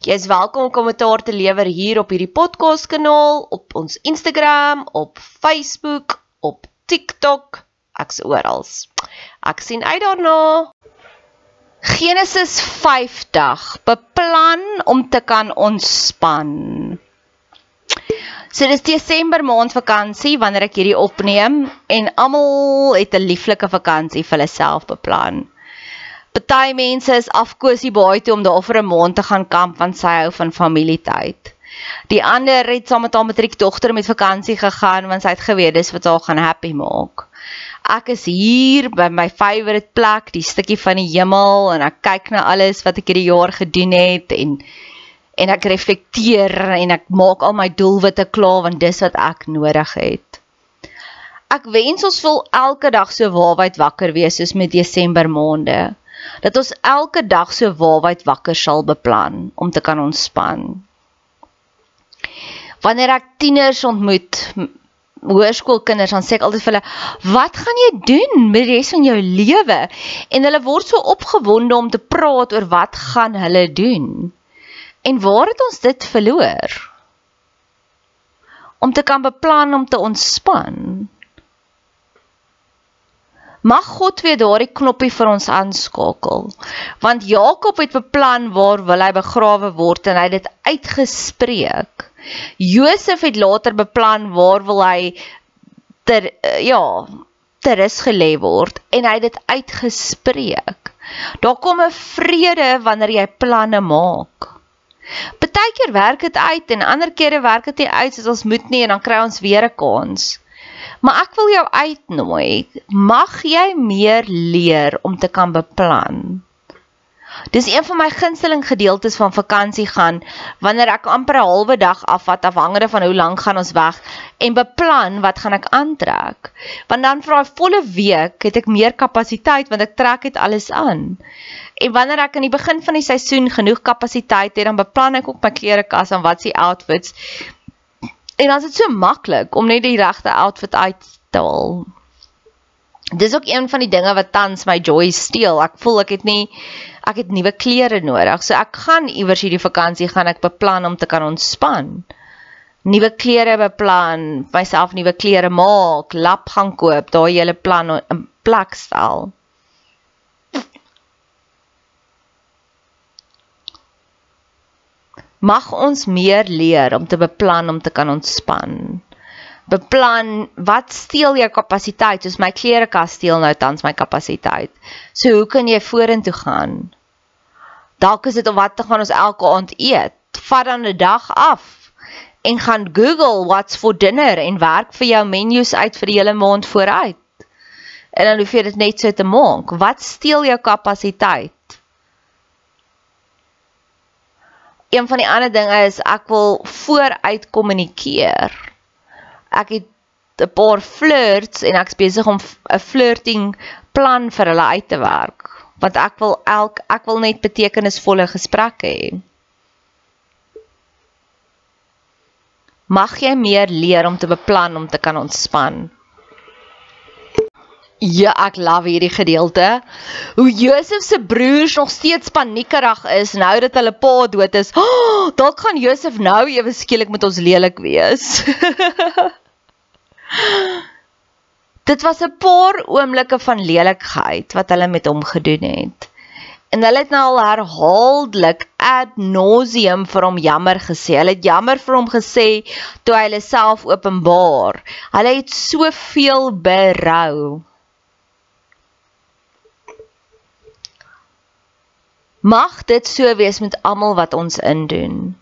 Jy is welkom om kommentaar te lewer hier op hierdie podcast kanaal, op ons Instagram, op Facebook, op TikTok, ek's oral. Ek sien uit daarna. Genesis 50 beplan om te kan ontspan. So dis Desember maand vakansie wanneer ek hierdie opneem en almal het 'n lieflike vakansie vir hulle self beplan. Party mense is afkosie baie toe om daar vir 'n maand te gaan kamp want sy hou van familietyd. Die ander het saam met haar matriekdogter met vakansie gegaan want sy het geweet dis wat haar gaan happy maak. Ek is hier by my favourite plek, die stukkie van die hemel en ek kyk na alles wat ek hierdie jaar gedoen het en en ek reflekteer en ek maak al my doelwitte klaar want dis wat ek nodig het. Ek wens ons wil elke dag so waarheid wakker wees soos met Desember maande dat ons elke dag so waarheid wakker sal beplan om te kan ontspan. Wanneer ek tieners ontmoet, hoërskoolkinders, dan sê ek altyd vir hulle, "Wat gaan jy doen met die res van jou lewe?" En hulle word so opgewonde om te praat oor wat gaan hulle doen. En waar het ons dit verloor? Om te kan beplan om te ontspan. Mag God weer daardie knoppie vir ons aanskakel. Want Jakob het beplan waar wil hy begrawe word en hy het dit uitgespreek. Josef het later beplan waar wil hy ter ja, ter is gelê word en hy het dit uitgespreek. Daar kom 'n vrede wanneer jy planne maak. Partykeer werk dit uit en ander kere werk dit nie uit soos ons moet nie en dan kry ons weer 'n kans. Maar ek wil jou uitnooi, mag jy meer leer om te kan beplan. Dis een van my gunsteling gedeeltes van vakansie gaan wanneer ek amper 'n halwe dag afvat afhangende van hoe lank gaan ons weg en beplan wat gaan ek aantrek. Want dan vir daai volle week het ek meer kapasiteit want ek trek dit alles aan. En wanneer ek aan die begin van die seisoen genoeg kapasiteit het, dan beplan ek ook my klerekas en wat se outfits En dan is dit so maklik om net die regte outfit uit te haal. Dis ook een van die dinge wat tans my joy steel. Ek voel ek het nie ek het nuwe klere nodig. So ek gaan iewers hierdie vakansie gaan ek beplan om te kan ontspan. Nuwe klere beplan, myself nuwe klere maak, lap gaan koop, daai hele plan in plek stel. Mag ons meer leer om te beplan om te kan ontspan. beplan wat steel jou kapasiteit? Soos my klerekas steel nou tans my kapasiteit. So hoe kan jy vorentoe gaan? Dalk is dit om wat te gaan ons elke aand eet. Vat dan 'n dag af en gaan Google what's for dinner en werk vir jou menus uit vir die hele maand vooruit. En dan hoef jy dit net so te maak. Wat steel jou kapasiteit Een van die ander dinge is ek wil vooruit kommunikeer ek het 'n paar flirts en ek's besig om 'n flirting plan vir hulle uit te werk want ek wil elk ek wil net betekenisvolle gesprekke hê. Mag jy meer leer om te beplan om te kan ontspan. Ja, ek love hierdie gedeelte. Hoe Josef se broers nog steeds paniekerig is nou dat hulle pa dood is. Oh, dalk gaan Josef nou ewe skielik met ons lelik wees. Dit was 'n paar oomblikke van lelikheid wat hulle met hom gedoen het. En hulle het nou al herhaaldelik ad nauseam vir hom jammer gesê. Hulle het jammer vir hom gesê toe hy hulle self openbaar. Hulle het soveel berou. Mag dit so wees met almal wat ons indoen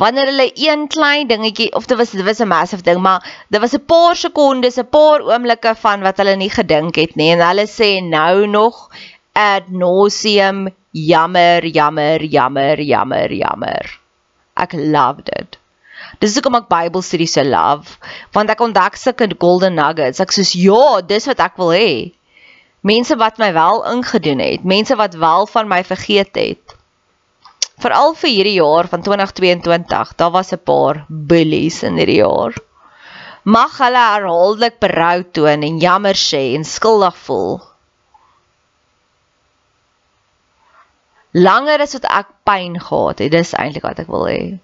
wanneer hulle een klein dingetjie of dit was dit was 'n massive ding, maar dit was 'n paar sekondes, 'n paar oomblikke van wat hulle nie gedink het nie en hulle sê nou nog ad nauseam jammer, jammer, jammer, jammer, jammer. Ek loved it. Dis hoekom ek Bybelstudies so love, want ek ontdek sulke golden nuggets. Ek sê, "Ja, dis wat ek wil hê." Mense wat my wel ingedoen het, mense wat wel van my vergeet het veral vir hierdie jaar van 2022, daar was 'n paar bullies in hierdie jaar. Mag hulle herhaaldelik berou toon en jammer sê en skuldig voel. Langer as wat ek pyn gehad het, dis eintlik wat ek wil hê.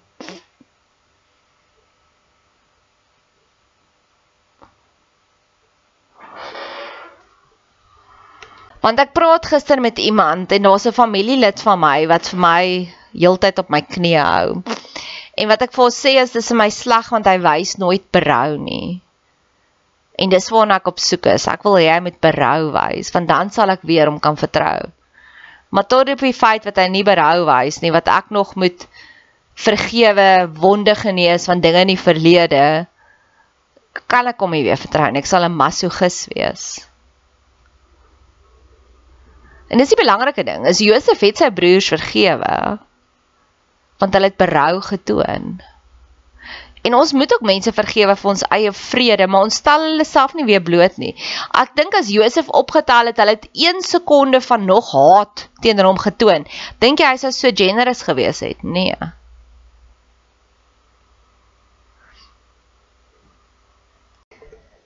Want ek praat gister met iemand en daar's 'n familielid van my wat vir my heeltyd op my knie hou. En wat ek vir hom sê is dis in my slag want hy wys nooit berou nie. En dis waarna ek op soek is. Ek wil hê hy moet berou wys want dan sal ek weer hom kan vertrou. Maar tot op die feit wat hy nie berou wys nie, wat ek nog moet vergewe, wonde genees van dinge in die verlede, kan ek hom nie weer vertrou nie. Ek sal 'n masogis wees. En dis die belangrike ding, is Josef het sy broers vergewe want hulle het berou getoon. En ons moet ook mense vergewe vir ons eie vrede, maar ons stel hulle self nie weer bloot nie. Ek dink as Josef opgetel het, hulle het 1 sekonde van nog haat teenoor hom getoon. Dink jy hy sou so generous gewees het? Nee.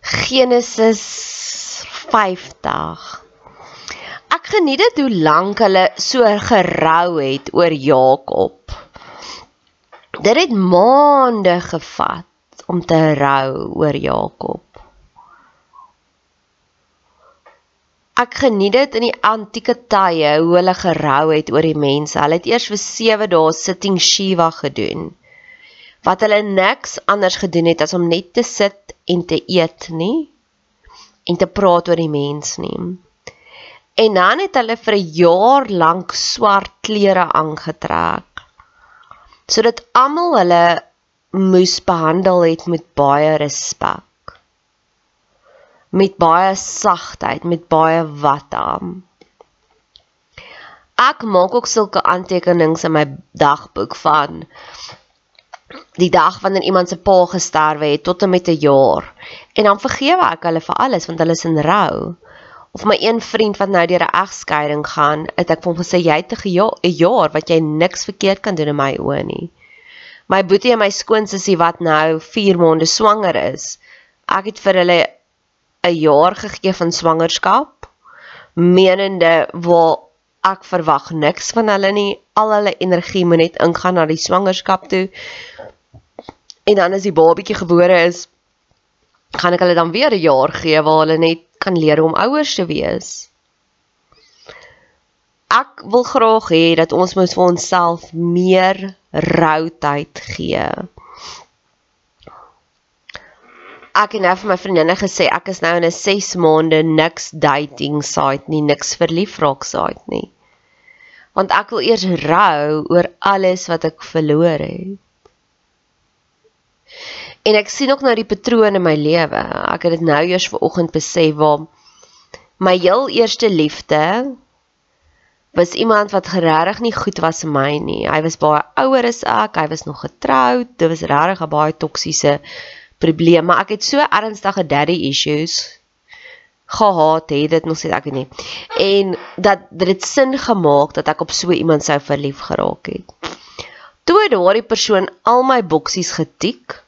Genesis 50. Ek geniet dit hoe lank hulle so gerou het oor Jakob. Dit het maande gevat om te rou oor Jakob. Ek geniet dit in die antieke tye hoe hulle gerou het oor die mense. Hulle het eers vir 7 dae sitting Shiva gedoen. Wat hulle niks anders gedoen het as om net te sit en te eet nie en te praat oor die mens nie. En dan het hulle vir 'n jaar lank swart klere aangetrek. Sodat almal hulle moes behandel het met baie respek. Met baie sagtheid met baie watam. Ek maak ook sulke aantekenings in my dagboek van die dag wanneer iemand se pa gesterwe het tot en met 'n jaar. En dan vergewe ek hulle vir alles want hulle is in rou of my een vriend wat nou deur 'n egskeiding gaan, het ek vir hom gesê jy het 'n jaar wat jy niks verkeerd kan doen in my oë nie. My boetie en my skoonsussie wat nou 4 maande swanger is, ek het vir hulle 'n jaar gegee van swangerskap, menende waar ek verwag niks van hulle nie. Al hulle energie moet net ingaan na die swangerskap toe. En dan as die babatjie gebore is, gaan ek hulle dan weer 'n jaar gee waar hulle net kan leer om ouers te wees. Ek wil graag hê dat ons moet vir onsself meer rou tyd gee. ek het nou vir my vriendinne gesê ek is nou in 'n 6 maande niks dating site nie, niks verlief raak site nie. Want ek wil eers rou oor alles wat ek verloor het. En ek sien ook nou die patrone in my lewe. Ek het dit nou eers vanoggend besef waar my heel eerste liefde was iemand wat geregtig nie goed was vir my nie. Hy was baie ouer as ek, hy was nog getroud. Dit was regtig 'n baie toksiese probleem, maar ek het so ernstige daddy issues gehad, het dit nog sê ek weet nie. En dat dit sin gemaak dat ek op so iemand sou verlief geraak het. Toe daardie persoon al my boksies getik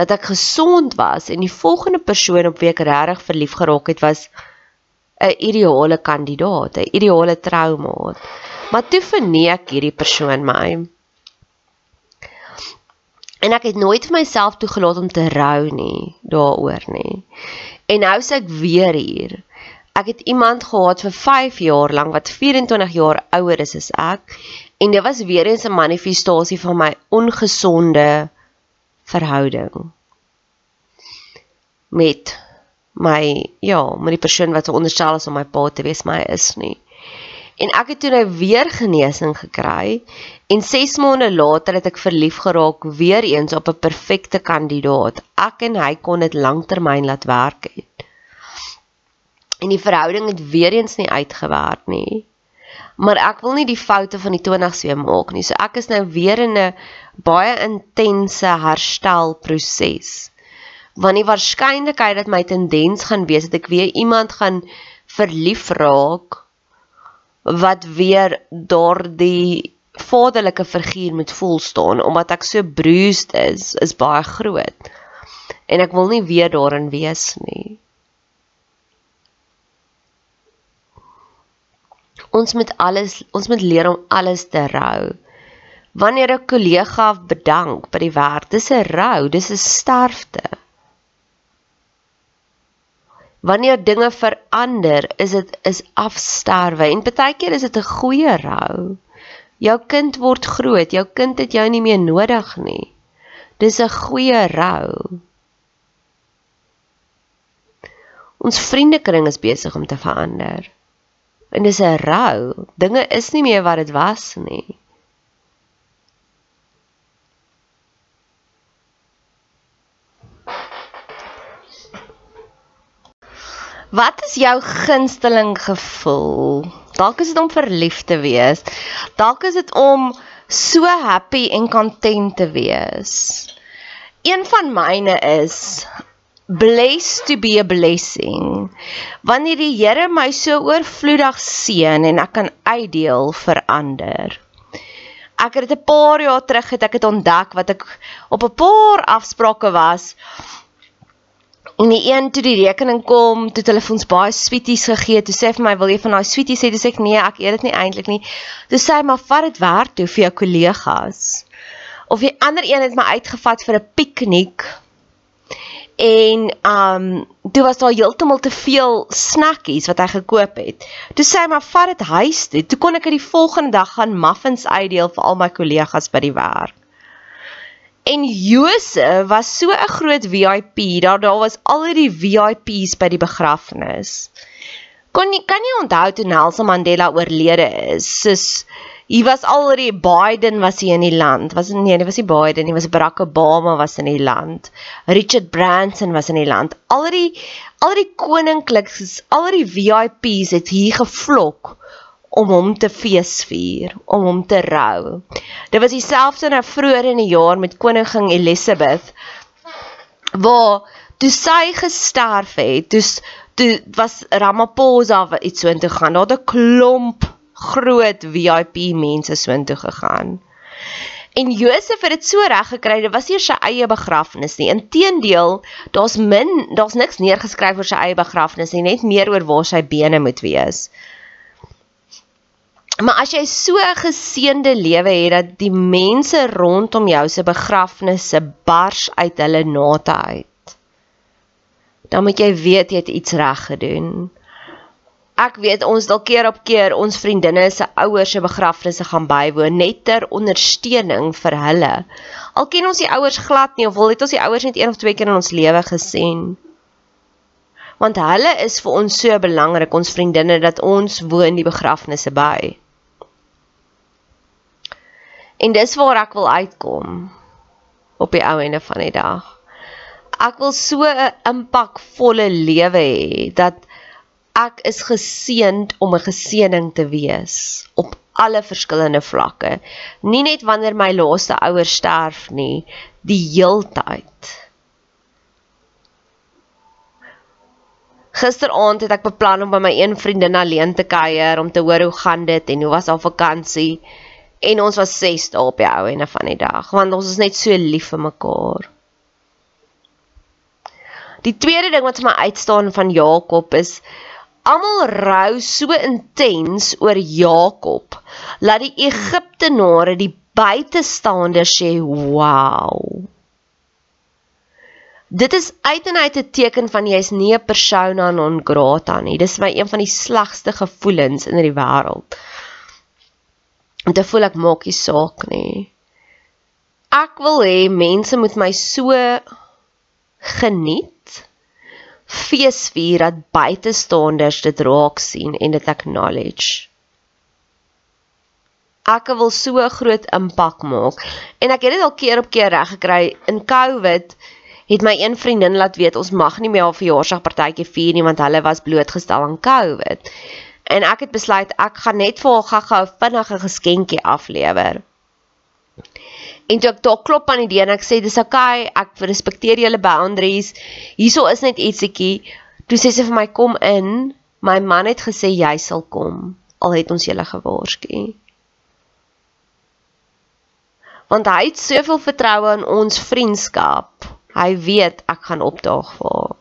dat ek gesond was en die volgende persoon op wie ek regtig verlief geraak het was 'n ideale kandidaat, 'n ideale troumaat. Maar toe verneek hierdie persoon my. En ek het nooit vir myself toegelaat om te rou nie daaroor nie. En nou sê ek weer hier. Ek het iemand gehad vir 5 jaar lank wat 24 jaar ouer is as ek en dit was weer eens 'n manifestasie van my ongesonde verhouding met my ja, met die persoon wat veronderstel is om my pa te wees, hy is nie. En ek het toe nou weer genesing gekry en 6 maande later het ek verlief geraak weer eens op 'n perfekte kandidaat. Ek en hy kon dit lanktermyn laat werk het. En die verhouding het weer eens nie uitgewerk nie. Maar ek wil nie die foute van die 20s weer maak nie. So ek is nou weer in 'n baie intense herstelproses want die waarskynlikheid dat my tendens gaan wees dat ek weer iemand gaan verlief raak wat weer daardie vaderlike figuur moet voel staan omdat ek so bruised is is baie groot. En ek wil nie weer daarin wees nie ons moet alles ons moet leer om alles te rou wanneer 'n kollega bedank by die werk dis 'n rou dis 'n sterfte wanneer dinge verander, is dit is afsterwe en baie keer is dit 'n goeie rou. Jou kind word groot, jou kind het jou nie meer nodig nie. Dis 'n goeie rou. Ons vriendekring is besig om te verander. En dis 'n rou. Dinge is nie meer wat dit was nie. Wat is jou gunsteling gevoel? Dalk is dit om verlief te wees. Dalk is dit om so happy en content te wees. Een van myne is blessed to be a blessing. Wanneer die Here my so oorvloedig seën en ek kan uitdeel vir ander. Ek het dit 'n paar jaar terug het ek dit ontdek wat ek op 'n paar afsprake was En die een toe die rekening kom, toe hulle vir ons baie sweeties gegee, toe sê hy vir my, "Wil jy van daai sweeties hê?" Toe sê ek, "Nee, ek eet dit nie eintlik nie." Toe sê hy, "Maar vat dit werk toe vir jou kollegas." Of die ander een het my uitgevat vir 'n piknik. En um toe was daar heeltemal te veel snackies wat hy gekoop het. Toe sê hy, "Maar vat dit huis toe." Toe kon ek dit die volgende dag gaan muffins uitdeel vir al my kollegas by die werk. En Josef was so 'n groot VIP, daar daar was al die VIPs by die begrafnis. Kon jy kan jy onthou toe Nelson Mandela oorlede is? Soos hy was alreeds Biden was hier in die land. Was nee, dit was nie Biden nie, was Barack Obama was in die land. Richard Branson was in die land. Al die al die koninkliks, al die VIPs het hier gevlok om hom te feesvier, om hom te rou. Dit was dieselfde nou vroeër in die jaar met koningin Elizabeth waar toe sy gesterf het, toe toe was Ramaphosa iets so intoe gaan. Daar het 'n klomp groot VIP mense so intoe gegaan. En Josef het dit so reg gekry, dit was nie sy eie begrafnis nie. Inteendeel, daar's min, daar's niks neergeskryf oor sy eie begrafnis nie, net meer oor waar sy bene moet wees. Maar as jy so 'n geseënde lewe het dat die mense rondom jou se begrafnisse bars uit hulle nate uit. Dan moet jy weet jy het iets reg gedoen. Ek weet ons dalk keer op keer ons vriendinne se ouers se begrafnisse gaan bywoon net ter ondersteuning vir hulle. Al ken ons die ouers glad nie of wil het ons die ouers net een of twee keer in ons lewe gesien. Want hulle is vir ons so belangrik, ons vriendinne dat ons woon die begrafnisse by. En dis waar ek wil uitkom op die ou ende van die dag. Ek wil so 'n impakvolle lewe hê dat ek is geseënd om 'n geseëning te wees op alle verskillende vlakke. Nie net wanneer my laaste ouers sterf nie, die heeltyd. Gisteraand het ek beplan om by my een vriendin alleen te kuier om te hoor hoe gaan dit en hoe was haar vakansie. En ons was 6 dae op die ou ende van die dag want ons is net so lief vir mekaar. Die tweede ding wat vir my uitstaan van Jakob is almal rou so intens oor Jakob laat die Egiptenare die buitestanders sê wow Dit is uit en uit 'n teken van jy's nie 'n persona non grata nie. Dis my een van die slegste gevoelens in die wêreld. Om te voel ek maak nie saak nie. Ek wil hê mense moet my so geniet feesvier dat buitestanders dit raak sien en dit acknowledge. Ek wil so 'n groot impak maak en ek het dit al keer op keer reg gekry in COVID het my een vriendin laat weet ons mag nie meer haar verjaarsdagpartytjie vier nie want hulle was blootgestel aan COVID. En ek het besluit ek gaan net vir haar gou-gou vinnige geskenkie aflewer. En toe ek daar klop aan die deur en ek sê dis okay, ek respekteer julle boundaries. Hierso is net ietsiekie. Toe sê sy vir my kom in. My man het gesê jy sal kom. Al het ons julle gewaarsku. Want hy het soveel vertroue in ons vriendskap. Hy weet ek gaan opdaag vir haar.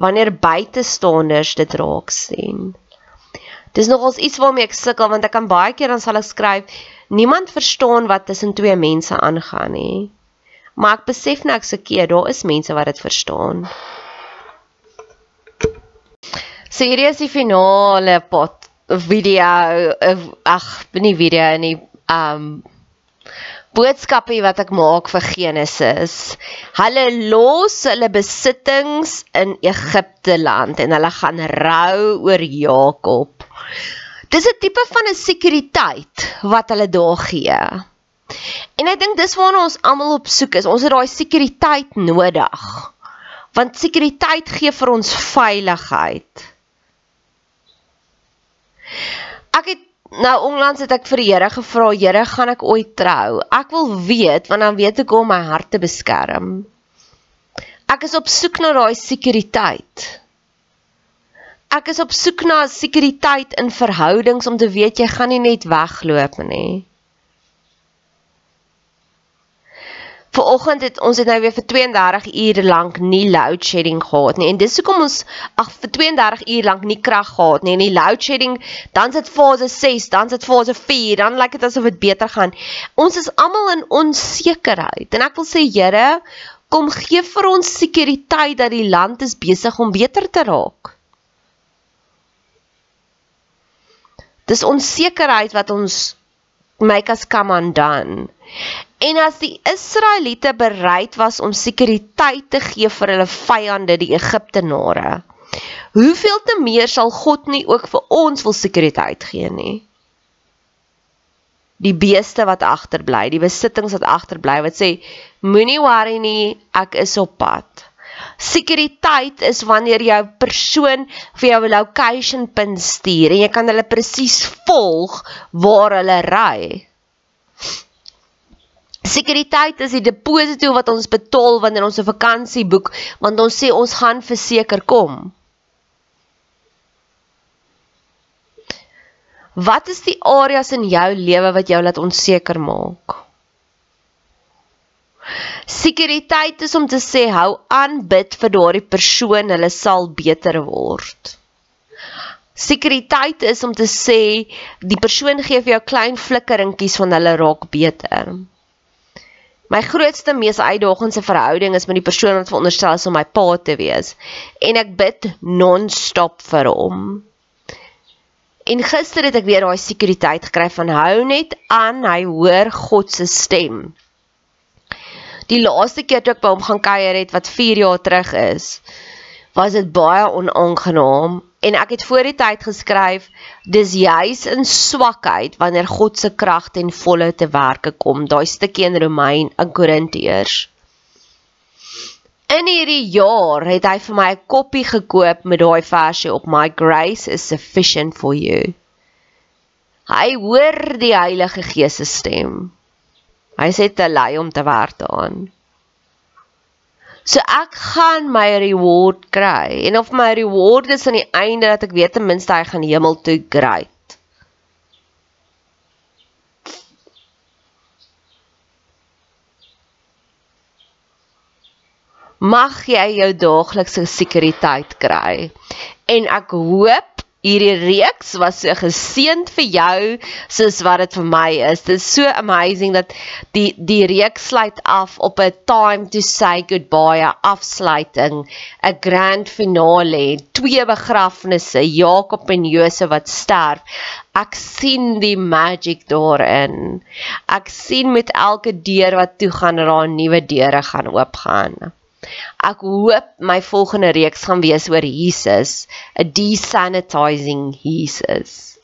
Wanneer buitestanders dit raak sien. Dis nogals iets waarmee ek sukkel want ek kan baie keer dan sal ek skryf Niemand verstaan wat tussen twee mense aangaan nie. Maar ek besef nou ek se keer daar is mense wat dit verstaan. So hierdie is die finale pot video ag, nie video nie. Um boodskappe wat ek maak vir Genesis. Hulle los hulle besittings in Egipte land en hulle gaan rou oor Jakob. Dis 'n tipe van 'n sekuriteit wat hulle daar gee. En ek dink dis waarna ons almal op soek is. Ons het daai sekuriteit nodig. Want sekuriteit gee vir ons veiligheid. Ek het nou onlangs het ek vir die Here gevra, Here, gaan ek ooit trou? Ek wil weet want dan weet ek hoe om my hart te beskerm. Ek is op soek na daai sekuriteit ek is op soek na sekuriteit in verhoudings om te weet jy gaan nie net wegloop nie. Vanoggend het ons het nou weer vir 32 ure lank nie load shedding gehad nie en dis hoekom ons ag vir 32 ure lank nie krag gehad nie en die load shedding dan sit fase 6 dan sit fase 4 dan lyk dit asof dit beter gaan. Ons is almal in onsekerheid en ek wil sê Here kom gee vir ons sekuriteit dat die land is besig om beter te raak. Dis onsekerheid wat ons make us come undone. En as die Israeliete bereid was om sekuriteit te gee vir hulle vyande, die Egiptenare, hoeveel te meer sal God nie ook vir ons wil sekuriteit gee nie? Die beeste wat agterbly, die besittings wat agterbly wat sê moenie worry nie, ek is op pad. Sekuriteit is wanneer jou persoon vir jou 'n location pin stuur en jy kan hulle presies volg waar hulle ry. Sekuriteit is die deposito wat ons betaal wanneer ons 'n vakansie boek, want ons sê ons gaan verseker kom. Wat is die areas in jou lewe wat jou laat onseker maak? Sekuriteit is om te sê hou aan bid vir daardie persoon, hulle sal beter word. Sekuriteit is om te sê die persoon gee vir jou klein flikkeringkies van hulle raak beter. My grootste mees uitdagende verhouding is met die persoon wat veronderstel is om my pa te wees en ek bid non-stop vir hom. En gister het ek weer daai sekuriteit gekry van hou net aan, hy hoor God se stem. Die laaste keer toe ek by hom gaan kuier het wat 4 jaar terug is, was dit baie onaangenaam en ek het voor die tyd geskryf dis juis in swakheid wanneer God se krag ten volle te werke kom. Daai stukkie in Romein in Korintiërs. In hierdie jaar het hy vir my 'n koppie gekoop met daai versie op My grace is sufficient for you. Hy hoor die Heilige Gees se stem. Hy sê te lei om te werk daaraan. So ek gaan my reward kry en of my reward is aan die einde dat ek weet ten minste hy gaan hemel toe great. mag jy jou daaglikse sekuriteit kry. En ek hoop hierdie reeks was so geseënd vir jou soos wat dit vir my is. Dit is so amazing dat die die reeks sluit af op 'n time to say goodbye, 'n afsluiting, 'n grand finale, twee begrafnisse, Jakob en Josef wat sterf. Ek sien die magic daarin. Ek sien met elke deur wat toe gaan, daar 'n nuwe deure gaan oopgaan. Ek hoop my volgende reeks gaan wees oor Jesus, 'n desanitizing Jesus.